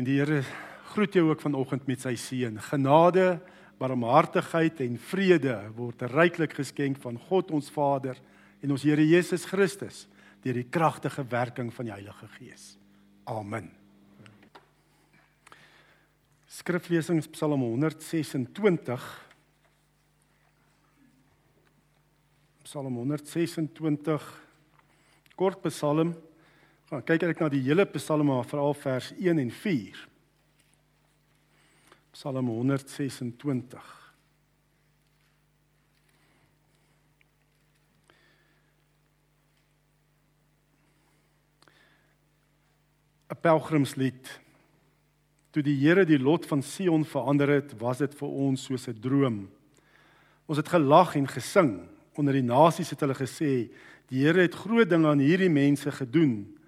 En die Here groet jou ook vanoggend met sy seën. Genade, barmhartigheid en vrede word ryklik geskenk van God ons Vader en ons Here Jesus Christus deur die kragtige werking van die Heilige Gees. Amen. Skriflesing Psalm 126. Psalm 126 kort psalm. Gaan kyk ek na die hele psalm maar veral vers 1 en 4. Psalm 126. pelgrimslied. Toe die Here die lot van Sion verander het, was dit vir ons soos 'n droom. Ons het gelag en gesing. Onder die nasies het hulle gesê, die Here het groot dinge aan hierdie mense gedoen.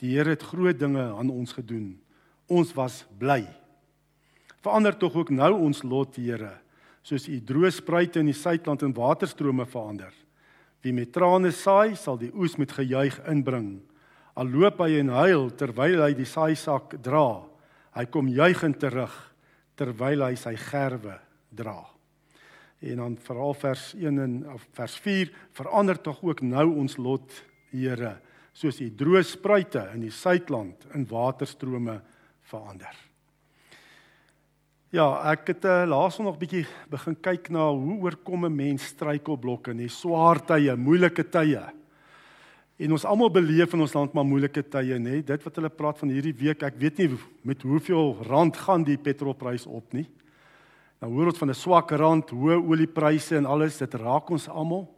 Die Here het groot dinge aan ons gedoen. Ons was bly. Verander tog ook nou ons lot, Here, soos u droë spruite in die suidland in waterstrome verander. Wie met trane saai, sal die oes met gejuig inbring. Al loop hy en huil terwyl hy die saaisak dra, hy kom juigend terug terwyl hy sy gerwe dra. En dan veral vers 1 en vers 4 verander tog ook nou ons lot, Here, soos die droë spruite in die suidland in waterstrome verander. Ja, ek het uh, laasond nog bietjie begin kyk na hoe oorkom 'n mens struikelblokke, nie swaar tye, moeilike tye. En ons almal beleef in ons land maar moeilike tye, nê? Dit wat hulle praat van hierdie week, ek weet nie met hoeveel rand gaan die petrolprys op nie. Nou hoor ons van 'n swak rand, hoë oliepryse en alles, dit raak ons almal.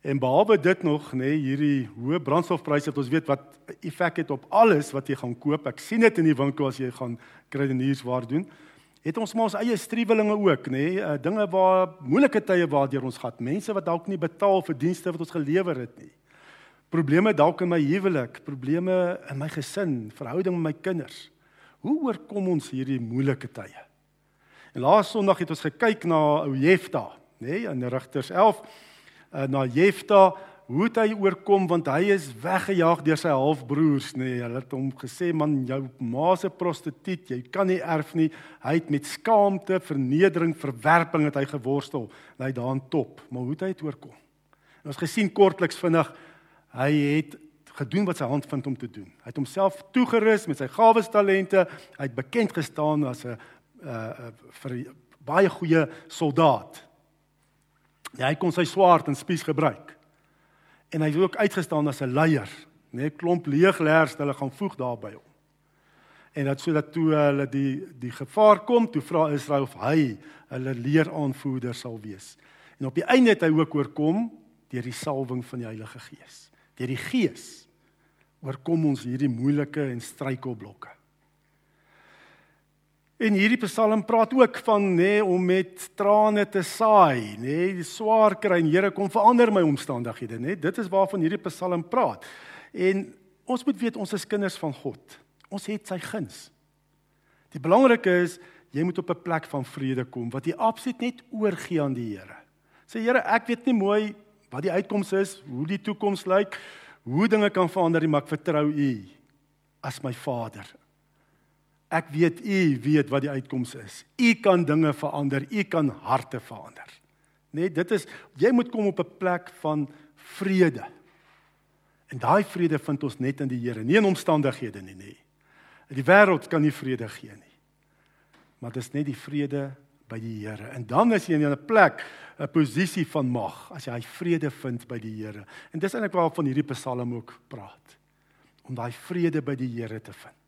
En behalwe dit nog, nê, hierdie hoë brandstofpryse wat ons weet wat effek het op alles wat jy gaan koop. Ek sien dit in die winkel as jy gaan kredietnierswaar doen het ons maar ons eie striwelinge ook, nê? Nee? Uh, dinge waar moeilike tye waardeur ons gehad, mense wat dalk nie betaal vir dienste wat ons gelewer het nie. Probleme dalk in my huwelik, probleme in my gesin, verhouding met my kinders. Hoe oorkom ons hierdie moeilike tye? En laas Sondag het ons gekyk na ou Jefta, nê, nee? in Rigters 11, uh, na Jefta hoe het hy oorkom? Want hy is weggejaag deur sy halfbroers nê nee, hulle het hom gesê man jou ma se prostituut. Jy kan nie erf nie. Hy het met skaamte vernedering verwerping het hy geworstel. Hy daan top. Maar hoe het hy dit oorkom? En ons gesien kortliks vinnig hy het gedoen wat sy hand vind om te doen. Hy het homself toegerus met sy gawes talente. Hy het bekend gestaan as 'n uh, vir baie goeie soldaat hy kon sy swaard en spies gebruik en hy het ook uitgestaan as 'n leier, nê, nee, klomp leegleers hulle gaan voeg daar by hom. En dat sodat toe hulle die die gevaar kom, toe vra Israel of hy hulle leeraanvoerder sal wees. En op die einde het hy ook oorkom deur die salwing van die Heilige Gees. Deur die Gees oorkom ons hierdie moeilike en struikelblokke. En hierdie Psalm praat ook van nê nee, om met trane te saai, nê, nee, die swaar kry en Here kom verander my omstandighede, nê. Nee. Dit is waarvan hierdie Psalm praat. En ons moet weet ons is kinders van God. Ons het sy guns. Die belangrike is jy moet op 'n plek van vrede kom wat jy absoluut net oorgee aan die Here. Sê Here, ek weet nie mooi wat die uitkoms is, hoe die toekoms lyk, hoe dinge kan verander nie, maar ek vertrou U as my Vader Ek weet u weet wat die uitkoms is. U kan dinge verander, u kan harte verander. Net dit is jy moet kom op 'n plek van vrede. En daai vrede vind ons net in die Here, nie in omstandighede nie, nê. Die wêreld kan nie vrede gee nie. Maar dit is net die vrede by die Here. En dan is jy in 'n plek, 'n posisie van mag as jy vrede vind by die Here. En dis eintlik waarvan hierdie Psalm ook praat. Om daai vrede by die Here te vind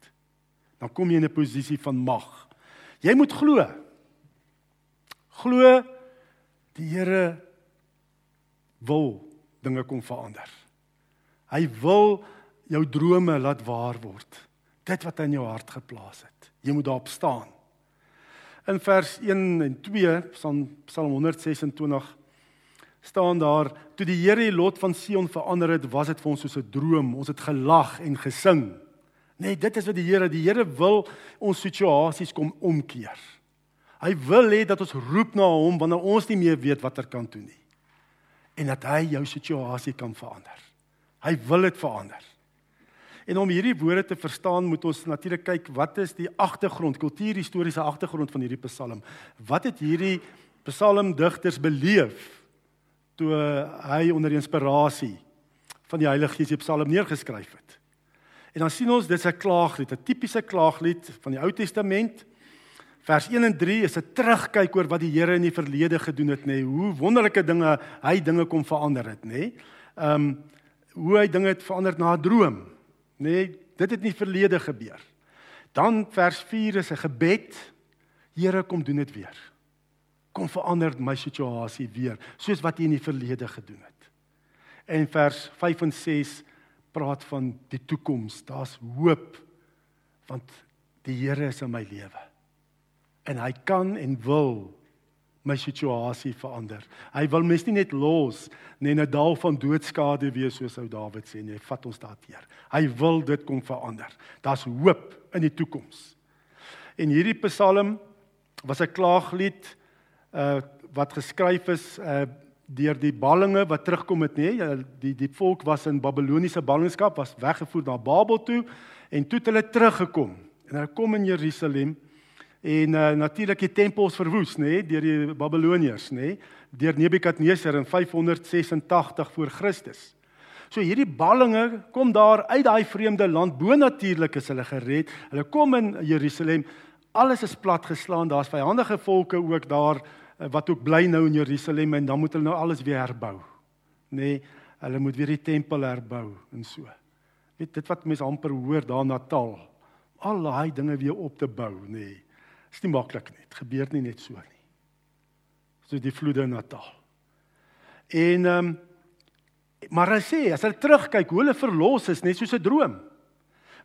dan kom jy in 'n posisie van mag. Jy moet glo. Glo die Here wil dinge kom verander. Hy wil jou drome laat waar word. Dit wat in jou hart geplaas het. Jy moet daarop staan. In vers 1 en 2 van Psalm 126 staan daar: Toe die Here die lot van Sion verander het, was dit vir ons soos 'n droom. Ons het gelag en gesing. Nee, dit is wat die Here, die Here wil ons situasies kom omkeer. Hy wil hê dat ons roep na hom wanneer ons nie meer weet watter kant toe nie. En dat hy jou situasie kan verander. Hy wil dit verander. En om hierdie woorde te verstaan, moet ons natuurlik kyk wat is die agtergrond, kultuurhistoriese agtergrond van hierdie Psalm. Wat het hierdie psalmdigters beleef toe hy onder inspirasie van die Heilige Gees die Psalm neergeskryf het? En dan sien ons dit's 'n klaaglied, 'n tipiese klaaglied van die Ou Testament. Vers 1 en 3 is 'n terugkyk oor wat die Here in die verlede gedoen het, nê, nee, hoe wonderlike dinge hy dinge kom verander het, nê. Nee. Ehm um, hoe hy dinge het verander na 'n droom. Nee, dit het nie verlede gebeur. Dan vers 4 is 'n gebed. Here, kom doen dit weer. Kom verander my situasie weer, soos wat U in die verlede gedoen het. En vers 5 en 6 praat van die toekoms. Daar's hoop want die Here is in my lewe. En hy kan en wil my situasie verander. Hy wil mens nie net los nie in 'n dal van doodskade wees soos ou Dawid sê nie. Hy vat ons daardeur. Hy wil dit kom verander. Daar's hoop in die toekoms. En hierdie Psalm was 'n klaaglied uh wat geskryf is uh deur die ballinge wat terugkom het nê ja, die die volk was in Babiloniese ballingskap was weggevoer na Babel toe en toe het hulle teruggekom en hulle kom in Jerusalem En uh, natuurlik die tempels verwoes, nê, deur die Babiloniërs, nê, deur Nebukadneser in 586 voor Christus. So hierdie ballinge kom daar uit daai vreemde land, bo-natuurlik is hulle gered. Hulle kom in Jerusalem. Alles is platgeslaan. Daar's vyandige volke ook daar wat ook bly nou in Jerusalem en dan moet hulle nou alles weer herbou. Nê, hulle moet weer die tempel herbou en so. Weet dit wat mense amper hoor daar na Natal. Al daai dinge weer op te bou, nê. Is nie maklik nie. Dit gebeur nie net so nie. So die vloede in Natal. En ehm um, maar hy sê as hulle terugkyk hoe hulle verlos is net soos 'n droom.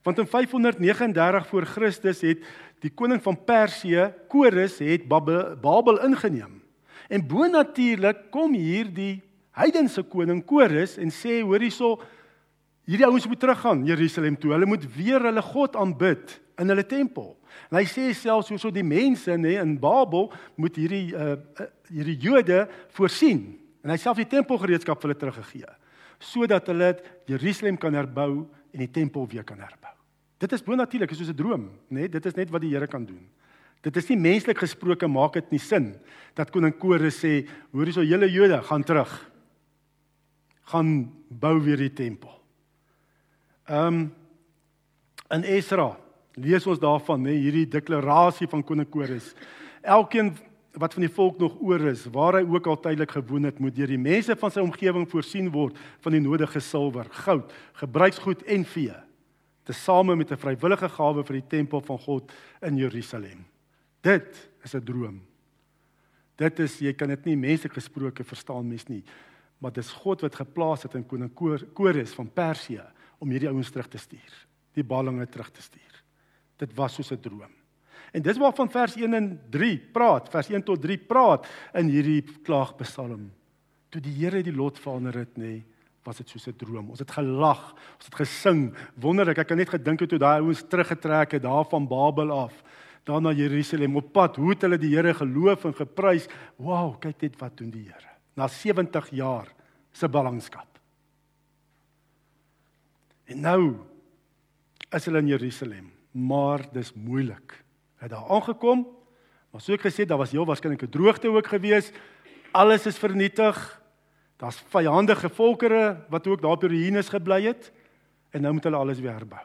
Want in 539 voor Christus het die koning van Persië, Kores, het Babel, ingeneem. En bo-natuurlik kom hier die heidense koning Kores en sê hoor hierso hierdie ouens moet teruggaan Jerusalem toe. Hulle moet weer hulle God aanbid in hulle tempel. En hy sê selfs hoe so die mense nê in Babel moet hierdie uh, hierdie Jode voorsien. En hy self die tempelgereedskap vir hulle teruggegee sodat hulle Jerusalem kan herbou en die tempel weer kan herbou. Dit is bonatuurlik, is soos 'n droom, nê? Dit is net wat die Here kan doen. Dit is nie menslik gesproke maak dit nie sin dat koning Kores sê, hoor hierso julle Jode gaan terug. gaan bou weer die tempel. Ehm um, in Esra lees ons daarvan, nê, hierdie deklarasie van koning Kores. Elkeen wat van die volk nog oor is, waar hy ook al tydelik gewoon het, moet deur die mense van sy omgewing voorsien word van die nodige silwer, goud, gebruiksgoed en vee, tesame met 'n vrywillige gawe vir die tempel van God in Jerusalem. Dit is 'n droom. Dit is jy kan dit nie menslik gesproke verstaan mens nie, maar dis God wat geplaas het in koning Kores van Persië om hierdie ouens terug te stuur, die ballinge terug te stuur. Dit was soos 'n droom. En dis waarvan vers 1 en 3 praat, vers 1 tot 3 praat in hierdie klaagpsalm. Toe die Here die lot verander het, nê, was dit soos 'n droom. Ons het gelag, ons het gesing. Wonderlik, ek kan net gedink het toe daai ouens teruggetrek het daar van Babel af, daar na Jerusalem op pad, hoe het hulle die Here geloof en geprys. Wow, kyk net wat doen die Here. Na 70 jaar se ballingskap. En nou is hulle in Jerusalem maar dis moeilik. Het daar aangekom, maar soos ek gesê, daar was heel waarskynlik 'n droogte ook gewees. Alles is vernietig. Daar's vyandige volkere wat ook daar by Ruïnes gebly het en nou moet hulle alles weer herbou.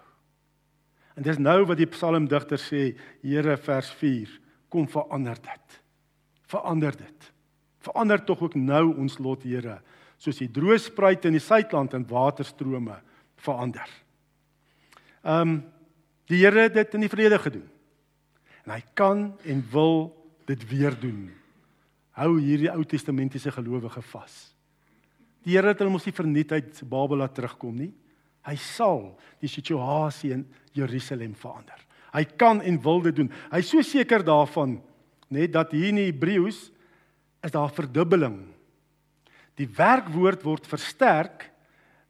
En dis nou wat die psalmdigter sê, Here vers 4, kom verander dit. Verander dit. Verander tog ook nou ons lot, Here, soos die droë spruit in die suidland en waterstrome verander. Ehm um, Die Here het dit in die vrede gedoen. En hy kan en wil dit weer doen. Hou hierdie Ou Testamentiese gelowige vas. Die Here het hulle mos nie verniet uit Babel laat terugkom nie. Hy sal die situasie in Jerusalem verander. Hy kan en wil dit doen. Hy is so seker daarvan net dat hier in Hebreëus is daar verdubbeling. Die werkwoord word versterk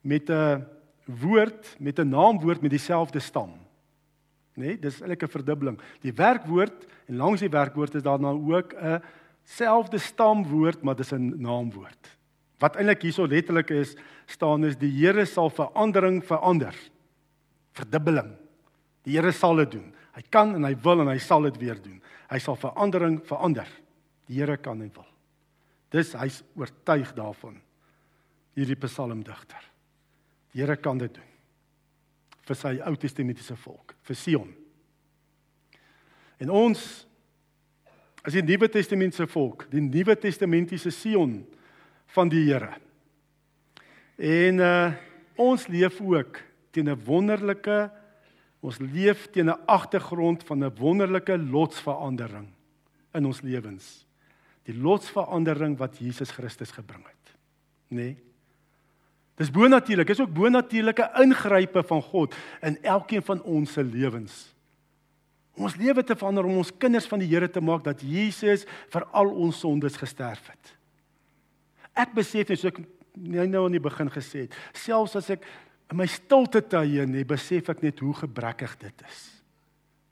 met 'n woord met 'n naamwoord met dieselfde stam nê? Nee, dis eintlik 'n verdubbeling. Die werkwoord en langs die werkwoord is daar nou ook 'n selfde stamwoord, maar dis 'n naamwoord. Wat eintlik hierso letterlik is, staan is die Here sal verandering verander. Verdubbeling. Die Here sal dit doen. Hy kan en hy wil en hy sal dit weer doen. Hy sal verandering verander. Die Here kan en wil. Dis hy's oortuig daarvan. Hierdie psalmdigter. Die Here kan dit doen. vir sy Ou Testamentiese volk, vir Sion. En ons as die Nuwe Testamentiese volk, die Nuwe Testamentiese Sion van die Here. En uh ons leef ook teen 'n wonderlike ons leef teen 'n agtergrond van 'n wonderlike lotsverandering in ons lewens. Die lotsverandering wat Jesus Christus gebring het. Nê? Nee? Dis bonatuurlik, is ook bonatuurlike ingrype van God in elkeen van ons se lewens. Ons lewe te verander om ons kinders van die Here te maak dat Jesus vir al ons sondes gesterf het. Ek besef net so ek nou aan die begin gesê het, selfs as ek in my stilte tye nê, besef ek net hoe gebrekkig dit is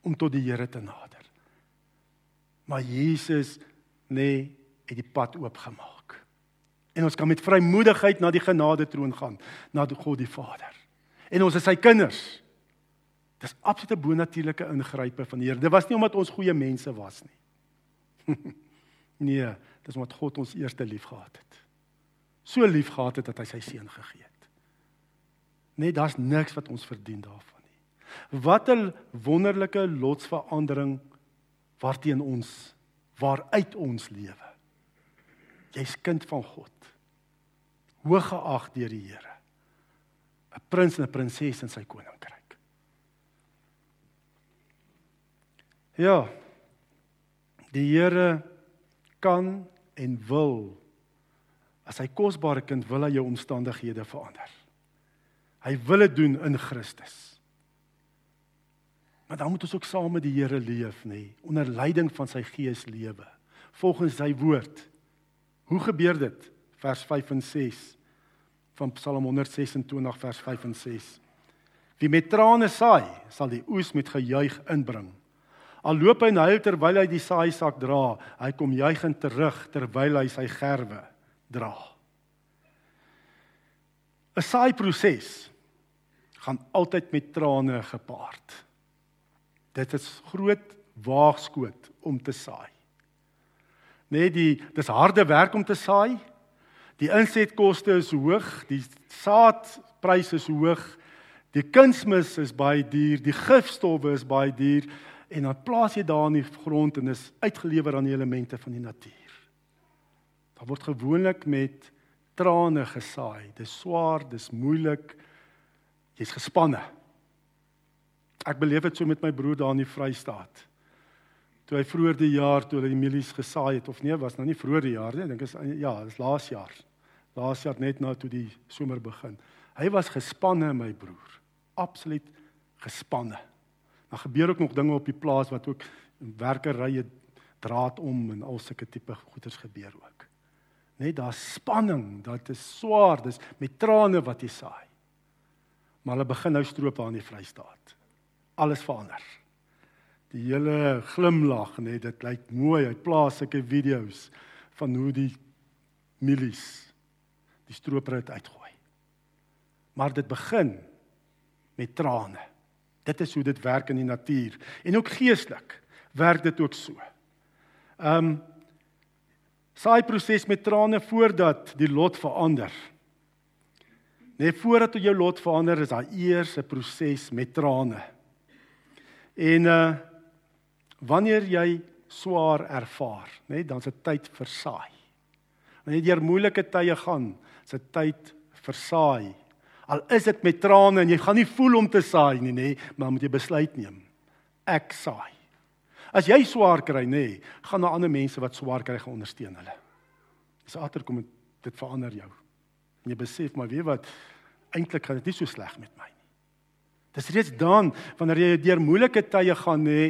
om tot die Here te nader. Maar Jesus nê het die pad oopgemaak en ons kan met vrymoedigheid na die genade troon gaan, na God die Vader. En ons is sy kinders. Dis absolute bonatuurlike ingrype van die Here. Dit was nie omdat ons goeie mense was nie. nee, dis omdat God ons eerste liefgehad het. So liefgehad het dat hy sy seun gegee het. Net daar's niks wat ons verdien daarvan nie. Wat 'n wonderlike lotsverandering waarteen ons waaruit ons lewe. Jy's kind van God hooggeag deur die Here. 'n Prins en 'n prinses in sy koninkryk. Ja. Die Here kan en wil as hy kosbare kind wil hy jou omstandighede verander. Hy wil dit doen in Christus. Maar dan moet ons ook saam met die Here leef, nê, nee, onder leiding van sy Gees lewe, volgens sy woord. Hoe gebeur dit? Vers 5 en 6 van Psalm 126 vers 5 en 6. Wie met trane saai, sal die oes met gejuig inbring. Al loop hy en huil terwyl hy die saaisak dra, hy kom juigend terug terwyl hy sy gerwe dra. 'n Saai proses gaan altyd met trane gepaard. Dit is groot waagskoot om te saai. Nee, die dis harde werk om te saai. Die insetkoste is hoog, die saadpryse is hoog. Die kunsmis is baie duur, die gifstowwe is baie duur en dan plaas jy daar in die grond en is uitgelewer aan die elemente van die natuur. Daar word gewoonlik met trane gesaai. Dis swaar, dis moeilik. Jy's gespanne. Ek beleef dit so met my broer daar in die Vrystaat. Toe hy vroeër die jaar toe hulle die mielies gesaai het of nee, was nou nie vroeër die jaar nie, ek dink is ja, dis laas jaar laas jaar net na toe die somer begin. Hy was gespanne my broer. Absoluut gespanne. Maar gebeur ook nog dinge op die plaas wat ook werkerye draad om en al sulke tipe goeders gebeur ook. Net daar spanning, dit is swaar, dis met trane wat jy saai. Maar hulle begin nou stroop aan die Vrystaat. Alles verander. Die hele glimlag, net dit lyk mooi. Hy plaas sulke video's van hoe die milies die strooprit uitgooi. Maar dit begin met trane. Dit is hoe dit werk in die natuur en ook geestelik werk dit ook so. Ehm um, saai proses met trane voordat die lot verander. Nee, voordat jou lot verander is daar eers 'n proses met trane. En uh wanneer jy swaar ervaar, nê, nee, dan is dit tyd vir saai. Wanneer jy deur moeilike tye gaan, se tyd versaai. Al is dit met trane en jy gaan nie voel om te saai nie, nê, maar moet jy besluit neem. Ek saai. As jy swaar kry, nê, gaan daar ander mense wat swaar kry gaan ondersteun hulle. Dis agterkom dit verander jou. En jy besef maar weet wat eintlik gaan dit nie so sleg met my nie. Dis reeds dan wanneer jy deur moeilike tye gaan, nê,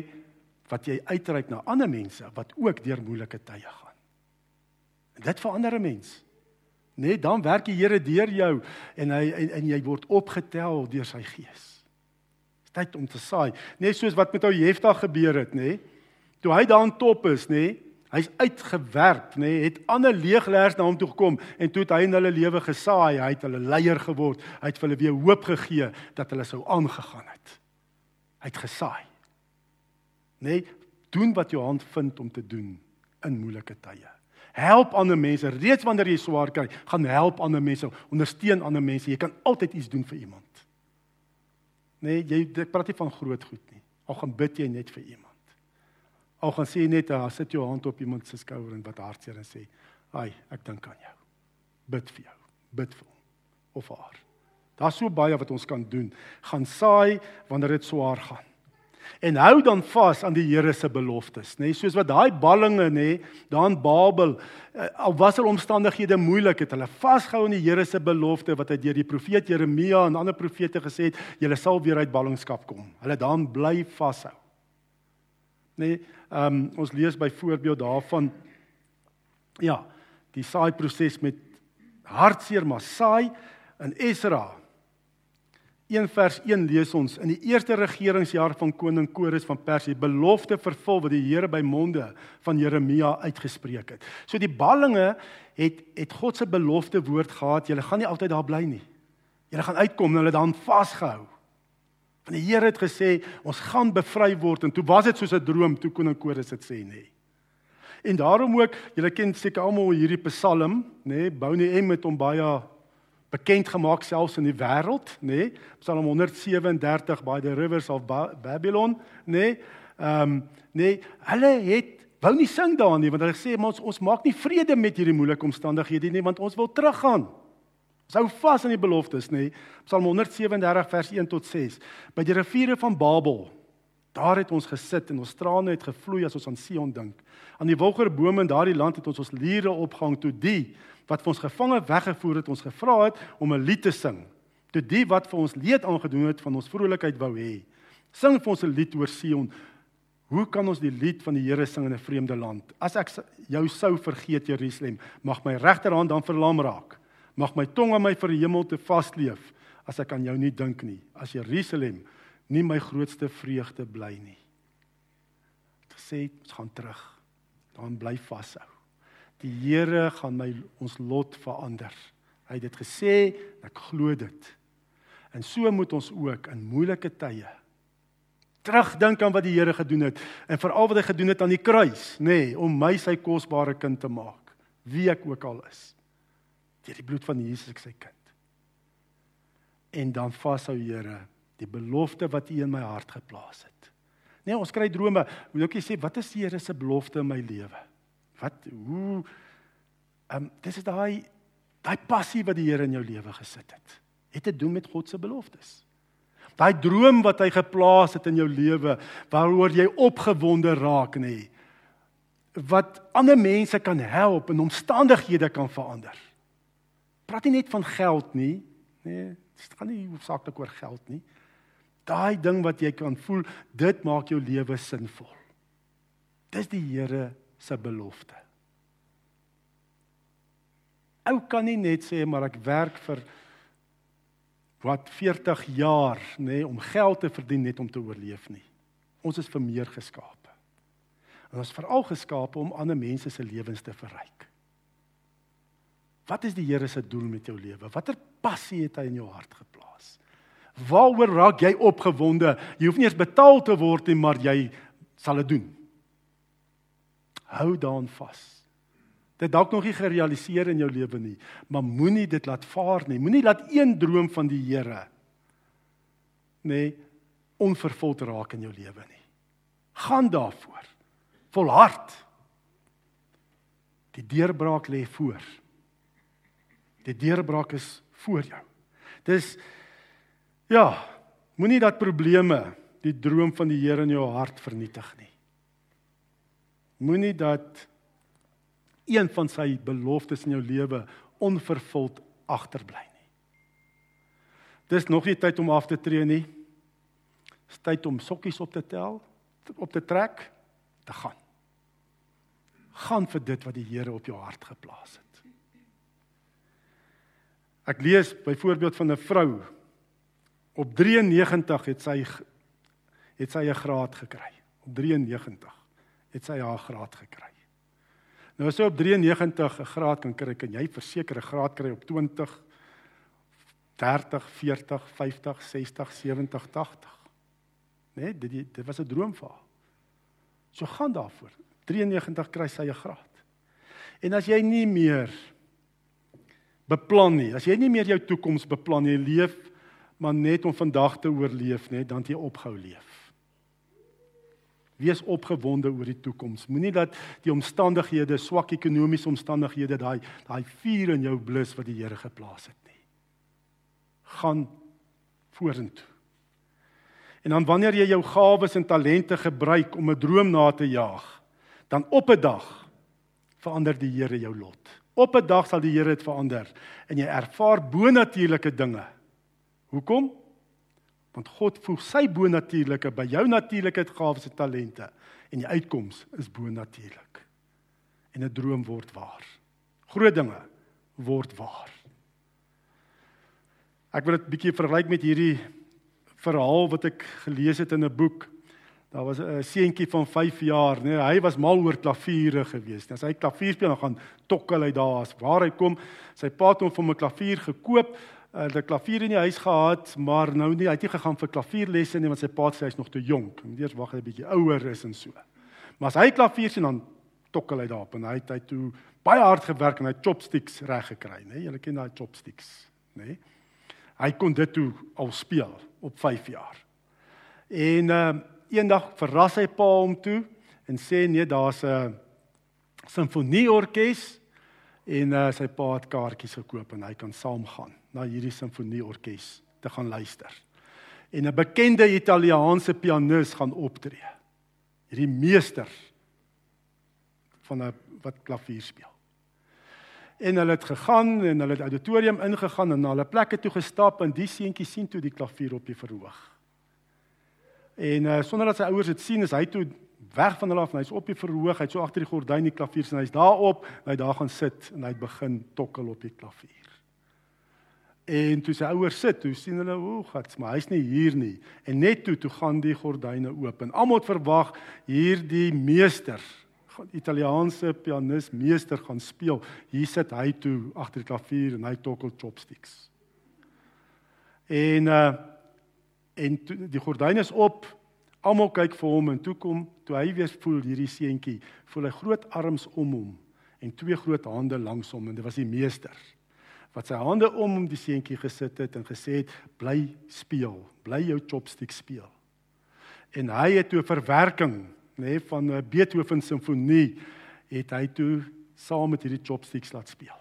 wat jy uitreik na ander mense wat ook deur moeilike tye gaan. En dit verander 'n mens. Net dan werk die Here deur jou en hy en, en jy word opgetel deur sy gees. Dis tyd om te saai. Net soos wat met ou Jefta gebeur het, nê? Toe hy daar aan top is, nê? Hy's uitgewerp, nê, nee, het ander leegleers na hom toe gekom en toe het hy in hulle lewe gesaai, hy het hulle leier geword, hy het vir hulle weer hoop gegee dat hulle sou aangegaan het. Hy het gesaai. Nê, nee, doen wat jou hand vind om te doen in moeilike tye. Help ander mense. Reeds wanneer jy swaar kry, gaan help ander mense, ondersteun ander mense. Jy kan altyd iets doen vir iemand. Nee, jy ek praat nie van groot goed nie. Al gaan bid jy net vir iemand. Al gaan sê net, "Ag, sit jou hand op iemand se skouer en wat hartseer en sê, "Ai, ek dink aan jou." Bid vir jou. Bid vir hom of haar. Daar's so baie wat ons kan doen. Gaan saai wanneer dit swaar gaan en hou dan vas aan die Here se beloftes, nê, nee, soos wat daai ballinge nê, nee, daar in Babel, eh, al was hulle omstandighede moeilik, het hulle vasgehou aan die Here se belofte wat hy deur die profeet Jeremia en ander profete gesê het, julle sal weer uit ballingskap kom. Hulle dan bly vashou. Nê, nee, ehm um, ons lees byvoorbeeld daarvan ja, die saai proses met hartseer maar saai in Esra 1 vers 1 lees ons in die eerste regeringsjaar van koning Kores van Persie belofte vervul wat die Here by monde van Jeremia uitgespreek het. So die ballinge het het God se belofte woord gehad, julle gaan nie altyd daar bly nie. Julle gaan uitkom en hulle dan vasgehou. Want die Here het gesê ons gaan bevry word en toe was dit soos 'n droom toe koning Kores dit sê nê. En daarom ook, julle ken seker almal hierdie Psalm, nê, bou nie em met hom baie bekend gemaak selfs in die wêreld, nê? Nee? Psalm 137 by the rivers of ba Babylon, nê? Nee? Ehm um, nê, nee, hulle het wou nie sing daarin nie want hulle sê ons ons maak nie vrede met hierdie moeilike omstandighede nie want ons wil teruggaan. Ons hou vas aan die beloftes, nê? Psalm 137 vers 1 tot 6. By die riviere van Babel Daar het ons gesit en ons trane het gevloei as ons aan Sion dink. Aan die wilgerbome in daardie land het ons ons liere opgehang toe die wat vir ons gevange weggevoer het, ons gevra het om 'n lied te sing. Toe die wat vir ons leed aangedoen het, van ons vrolikheid wou hê. Sing vir ons 'n lied oor Sion. Hoe kan ons die lied van die Here sing in 'n vreemde land? As ek jou sou vergeet, Jerusalem, mag my regterhand dan verlam raak. Mag my tong aan my vir die hemel te vasleef as ek aan jou nie dink nie. As Jerusalem nie my grootste vreugde bly nie. Het gesê ons gaan terug. Dan bly vashou. Die Here gaan my ons lot verander. Hy het dit gesê, ek glo dit. En so moet ons ook in moeilike tye terugdink aan wat die Here gedoen het en veral wat hy gedoen het aan die kruis, nê, nee, om my sy kosbare kind te maak, wie ek ook al is. Deur die bloed van Jesus ek sy kind. En dan vashou Here die belofte wat U in my hart geplaas het. Nee, ons kry drome. Moet ek sê wat is die Here se belofte in my lewe? Wat hoe ehm um, dis is daai daai passie wat die Here in jou lewe gesit het. Het te doen met God se beloftes. Daai droom wat hy geplaas het in jou lewe waaroor jy opgewonde raak nê. Wat ander mense kan help en omstandighede kan verander. Praat nie net van geld nie. Nee, dit gaan nie hoofsaaklik oor geld nie. Daai ding wat jy kan voel, dit maak jou lewe sinvol. Dis die Here se belofte. Ou kan nie net sê maar ek werk vir wat 40 jaar nê nee, om geld te verdien net om te oorleef nie. Ons is vir meer geskape. En ons is veral geskape om ander mense se lewens te verryk. Wat is die Here se doel met jou lewe? Watter passie het hy in jou hart geplaas? Waaroor raak jy opgewonde? Jy hoef nie eens betaal te word nie, maar jy sal dit doen. Hou daaraan vas. Dit dalk nog nie gerealiseer in jou lewe nie, maar moenie dit laat vaar nie. Moenie laat een droom van die Here nê onvervuld raak in jou lewe nie. Gaan daarvoor. Volhard. Die deurbraak lê voor. Die deurbraak is voor jou. Dis ja, moenie dat probleme die droom van die Here in jou hart vernietig nie. Moenie dat een van sy beloftes in jou lewe onvervuld agterbly nie. Dis nog nie tyd om af te tree nie. Dis tyd om sokkies op te tel, op te trek, te gaan. Gaan vir dit wat die Here op jou hart geplaas het. Ek lees byvoorbeeld van 'n vrou op 93 het sy het sy 'n graad gekry. Op 93 het sy haar graad gekry. Nou as jy op 93 'n graad kan kry, kan jy verseker 'n graad kry op 20 30, 40, 50, 60, 70, 80. Nee, dit dit was 'n droom vir haar. So gaan daarvoor. 93 kry sy 'n graad. En as jy nie meer beplan nie, as jy nie meer jou toekoms beplan nie, leef maar net om vandag te oorleef, net dan jy ophou leef. Wees opgewonde oor die toekoms. Moenie dat die omstandighede, swak ekonomiese omstandighede, daai daai vuur in jou blus wat die Here geplaas het nie. Gaan vorentoe. En dan wanneer jy jou gawes en talente gebruik om 'n droom na te jaag, dan op 'n dag verander die Here jou lot. Op 'n dag sal die Here dit verander en jy ervaar bonatuurlike dinge. Hoekom? Want God voeg sy bonatuurlike by jou natuurlike gawes en talente en die uitkoms is bonatuurlik. En 'n droom word waar. Groot dinge word waar. Ek wil dit bietjie vergelyk met hierdie verhaal wat ek gelees het in 'n boek. Daar was 'n seentjie van 5 jaar, nee, hy was mal oor klaviere gewees. As hy klavier speel, dan gaan tokkel hy daar as waar hy kom. Sy pa het hom vir 'n klavier gekoop. Hy het 'n klavier in die huis gehad, maar nou nie, hy het nie gegaan vir klavierlesse nie want sy pa sê hy's nog te jonk. Moet eers wag hy 'n bietjie ouer is en so. Maar as hy klavier sien dan tokkel hy daarop en hy het hy toe baie hard gewerk en hy chopsticks reg gekry, nê? Julle ken daai chopsticks, nê? Hy kon dit toe al speel op 5 jaar. En ehm uh, eendag verras hy pa hom toe en sê nee, daar's 'n simfonieorkes en uh, sy pa het kaartjies gekoop en hy kan saamgaan na hierdie simfonieorkes te gaan luister. En 'n bekende Italiaanse pianis gaan optree. Hierdie meester van 'n wat klavier speel. En hulle het gegaan en hulle het auditorium ingegaan en na hulle plekke toe gestap en die seentjie sien toe die klavier op die verhoog. En uh, sonder dat sy ouers dit sien, is hy toe weg van hulle af en hy's op die verhoog, hy't so agter die gordyn die klavier sien, hy's daarop, hy daar gaan sit en hy begin tokkel op die klavier. En toe sy ouers sit, toe sien hulle, o, gats, maar hy's nie hier nie. En net toe toe gaan die gordyne oop en almal verwag hierdie meester, Italiaanse pianis meester gaan speel. Hier sit hy toe agter die klavier en hy tokkel chopsticks. En uh en toe, die gordyn is op. Almal kyk vir hom en toe kom toe hy weer voel hierdie seentjie, voel hy groot arms om hom en twee groot hande langs hom en dit was die meester wat sy hande om hom die seentjie gesit het en gesê het bly speel, bly jou chopstick speel. En hy het toe verwerking, nê, nee, van Beethoven simfonie het hy toe saam met hierdie chopsticks laat speel.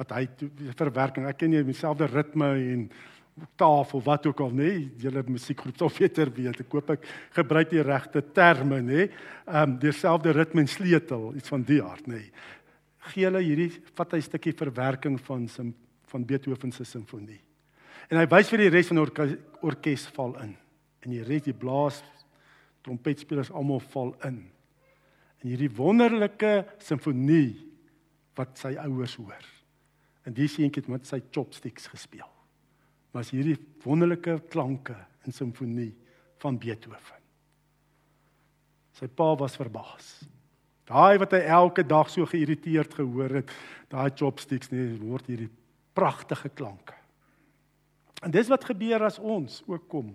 Wat hy toe verwerking, ek ken nie dieselfde ritme en tafel wat ook al nê julle musiekgroep sal beter weet. Ek koop ek gebruik die regte terme nê ehm um, dieselfde ritme en sleutel iets van die aard nê gee hulle hierdie vat hy 'n stukkie verwerking van sim, van Beethoven se simfonie. En hy wys vir die res van die orke, orkes val in. En die res die blaas trompetspelers almal val in. En hierdie wonderlike simfonie wat sy ouers hoor. En die seentjie het met sy chopsticks gespeel was hierdie wonderlike klanke in simfonie van Beethoven. Sy pa was verbaas. Daai wat hy elke dag so geïrriteerd gehoor het, daai chopsticks nie word hierdie pragtige klanke. En dis wat gebeur as ons ook kom.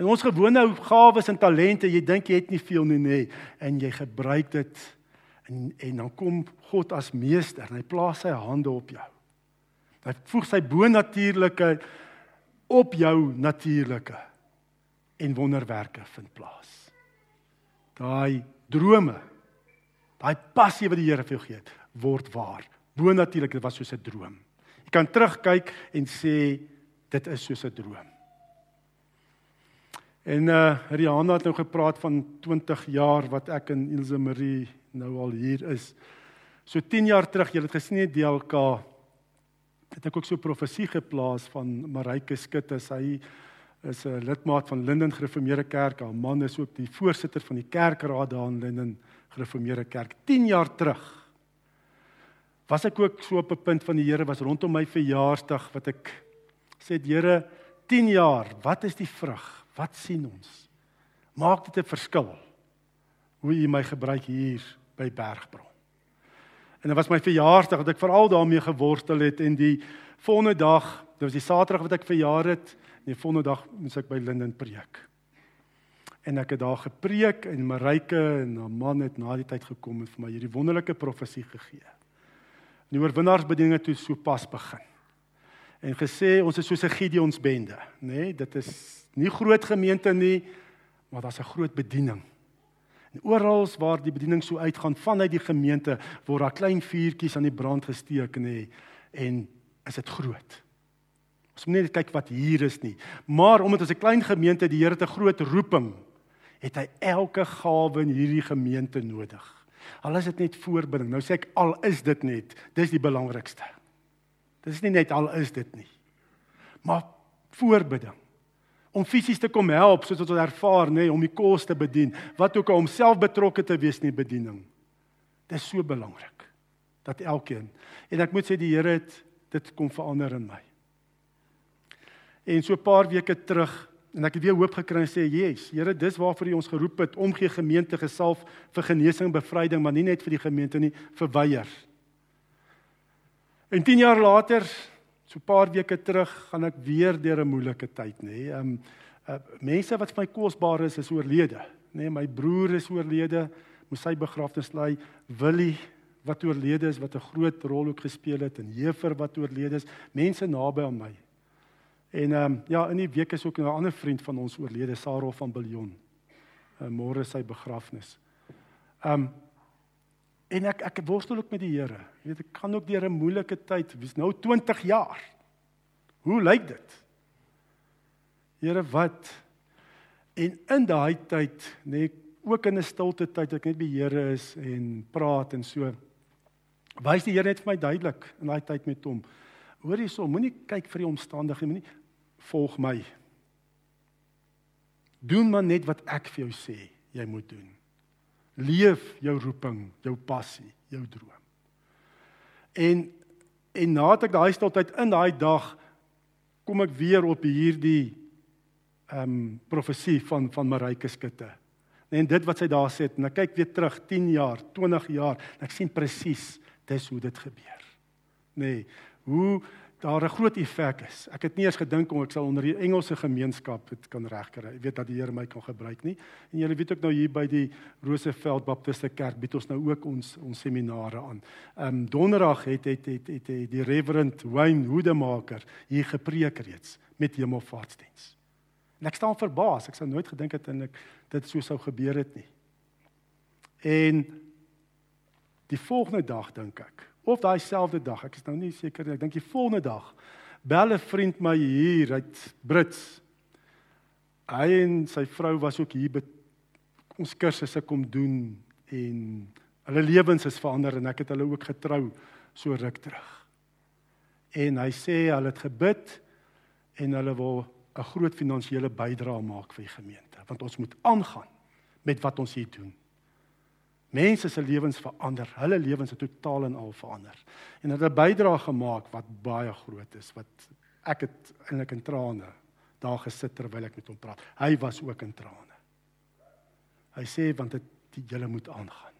En ons gewone gawes en talente, jy dink jy het nie veel nie nê, en jy gebruik dit en en dan kom God as meester en hy plaas sy hande op jou. Hy voeg sy bonatuurlike op jou natuurlike en wonderwerke vind plaas. Daai drome, daai passie wat die Here vir jou gee, word waar. Bonatuurlik, dit was soos 'n droom. Jy kan terugkyk en sê dit is soos 'n droom. En uh Rihanna het nou gepraat van 20 jaar wat ek en Ilse Marie nou al hier is. So 10 jaar terug, jy het gesien die DLK het ek ook so profesie geplaas van Marike Skutte. Sy is 'n lidmaat van Linden Gereformeerde Kerk. Haar man is ook die voorsitter van die kerkraad daar in Linden Gereformeerde Kerk. 10 jaar terug was ek ook so op 'n punt van die Here was rondom my verjaarsdag wat ek sê die Here 10 jaar, wat is die vrug? Wat sien ons? Maak dit 'n verskil hoe U my gebruik hier by Bergbron. En dit was my verjaarsdag wat ek veral daarmee geworstel het en die volgende dag, dit was die Saterdag wat ek verjaar het, en die volgende dag moes ek by Linden preek. En ek het daar gepreek en Marike en haar man het na die tyd gekom en vir my hierdie wonderlike profesie gegee. Die oorwinnaarsbediening het toe so pas begin. En gesê ons is soos 'n Gideons bende, nê? Nee, dit is nie groot gemeente nie, maar daar's 'n groot bediening. En oral waar die bediening so uitgaan vanuit die gemeente word daar klein vuurtjies aan die brand gesteek nê en is dit groot. Ons moet net kyk wat hier is nie. Maar omdat ons 'n klein gemeente die Here te groot roeping, het hy elke gawe in hierdie gemeente nodig. Al is dit net voorbinding. Nou sê ek al is dit net, dis die belangrikste. Dit is nie net al is dit nie. Maar voorbinding om fisies te kom help soos wat ons ervaar nê om die kos te bedien wat ook al om self betrokke te wees in die bediening. Dit is so belangrik dat elkeen en ek moet sê die Here het dit kom verander in my. En so 'n paar weke terug en ek het weer hoop gekry en sê yes Here dis waarvoor U ons geroep het om gee gemeente gesalf vir genesing en bevryding maar nie net vir die gemeente nie vir weier en 10 jaar later So 'n paar weke terug gaan ek weer deur 'n moeilike tyd, nê. Nee. Ehm uh, mense wat vir my kosbaar is, is oorlede, nê. Nee, my broer is oorlede, moes sy begrafnis lei. Willie wat oorlede is wat 'n groot rol ook gespeel het en Jefer wat oorlede is, mense naby aan my. En ehm um, ja, in die week is ook 'n ander vriend van ons oorlede, Sarah van Biljon. Uh, Môre sy begrafnis. Ehm um, En ek ek worstel ook met die Here. Jy weet ek kan ook deur 'n moeilike tyd, wie's nou 20 jaar. Hoe lyk dit? Here, wat en in daai tyd, nê, ook in 'n stilte tyd, ek net by Here is en praat en so. Wys die Here net vir my duidelik in daai tyd met hom. Hoor hierso, moenie kyk vir die omstandighede, moenie volg my. Doen maar net wat ek vir jou sê jy moet doen. Leef jou roeping, jou passie, jou droom. En en nadat ek daai stiltyd in daai dag kom ek weer op hierdie ehm um, profesie van van Marike Skutte. En dit wat sy daar sê, en ek kyk weer terug 10 jaar, 20 jaar, en ek sien presies dis hoe dit gebeur. Nê, nee, hoe daar 'n groot effek is. Ek het nie eens gedink om ek sal onder die Engelse gemeenskap dit kan regkry. Ek weet dat die Here my kan gebruik nie. En julle weet ook nou hier by die Roseveld Baptiste Kerk bied ons nou ook ons ons seminare aan. Ehm um, Donderdag het het het het, het die Reverend Wayne Hoedemaker hier gepreek reeds met Hemelvaartsdiens. En ek staan verbaas. Ek sou nooit gedink het en ek dit so sou gebeur het nie. En die volgende dag dink ek of daai selfde dag, ek is nou nie seker nie, ek dink die volgende dag bel 'n vriend my hier uit Brits. Hy en sy vrou was ook hier by ons kursusse kom doen en hulle lewens is verander en ek het hulle ook getrou so ruk terug. En hy sê hulle het gebid en hulle wil 'n groot finansiële bydrae maak vir die gemeente want ons moet aangaan met wat ons hier doen. Mense se lewens verander, hulle lewens het totaal en al verander. En hulle het 'n bydrae gemaak wat baie groot is wat ek het eintlik in trane daar gesit terwyl ek met hom praat. Hy was ook in trane. Hy sê want dit julle moet aangaan.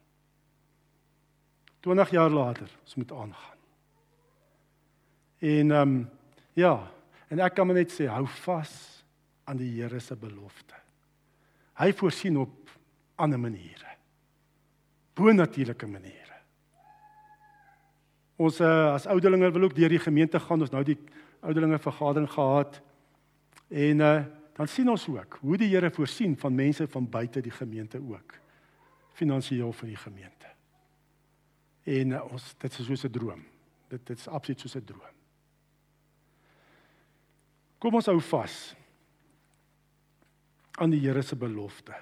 20 jaar later, ons moet aangaan. En ehm um, ja, en ek kan maar net sê hou vas aan die Here se belofte. Hy voorsien op ander maniere bonatuurlike maniere. Ons uh, as ouderlinge wil ook deur die gemeente gaan. Ons nou die ouderlinge vergadering gehad. En uh, dan sien ons ook hoe die Here voorsien van mense van buite die gemeente ook finansiëel vir die gemeente. En uh, ons dit is soos 'n droom. Dit dit is absoluut soos 'n droom. Kom ons hou vas aan die Here se belofte.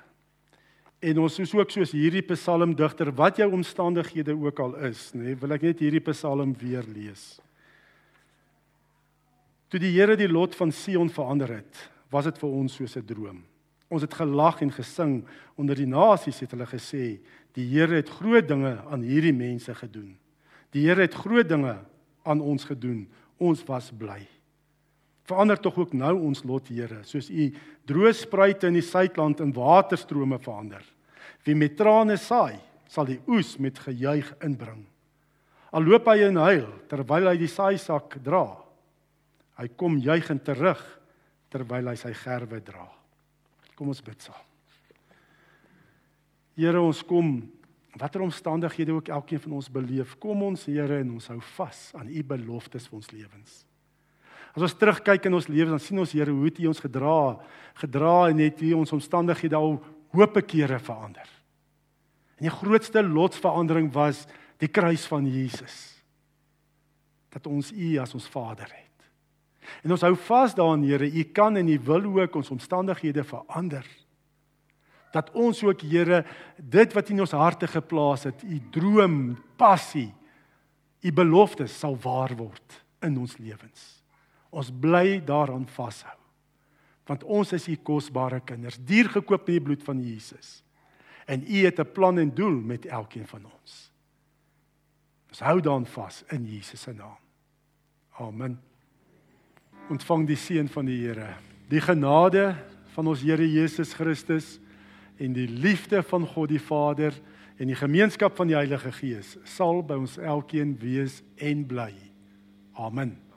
En ons is ook soos hierdie psalmdigter, wat jou omstandighede ook al is, nê, nee, wil ek net hierdie psalm weer lees. Toe die Here die lot van Sion verander het, was dit vir ons soos 'n droom. Ons het gelag en gesing onder die nasies het hulle gesê, die Here het groot dinge aan hierdie mense gedoen. Die Here het groot dinge aan ons gedoen. Ons was bly. Verander tog ook nou ons lot, Here, soos U droë spruite in die suidland in waterstrome verander. Wie met trane saai, sal die oes met gejuig inbring. Al loop hy in huil terwyl hy die saaisak dra. Hy kom juigend terug terwyl hy sy gerwe dra. Kom ons bid saam. Here, ons kom watter omstandighede ook elkeen van ons beleef, kom ons Here en ons hou vas aan u beloftes vir ons lewens. As ons terugkyk in ons lewens, dan sien ons Here hoe U ons gedra, gedra en het U ons omstandighede al hoope kere verander. En die grootste lotsverandering was die kruis van Jesus. Dat ons U as ons Vader het. En ons hou vas daaraan, Here, U kan en U wil ook ons omstandighede verander. Dat ons ook, Here, dit wat in ons harte geplaas het, U droom, passie, U beloftes sal waar word in ons lewens. Ons bly daaraan vashou. Want ons is u kosbare kinders, duur gekoop met die bloed van Jesus. En u het 'n plan en doel met elkeen van ons. Ons hou daaraan vas in Jesus se naam. Amen. Ontvang die seën van die Here. Die genade van ons Here Jesus Christus en die liefde van God die Vader en die gemeenskap van die Heilige Gees sal by ons elkeen wees en bly. Amen.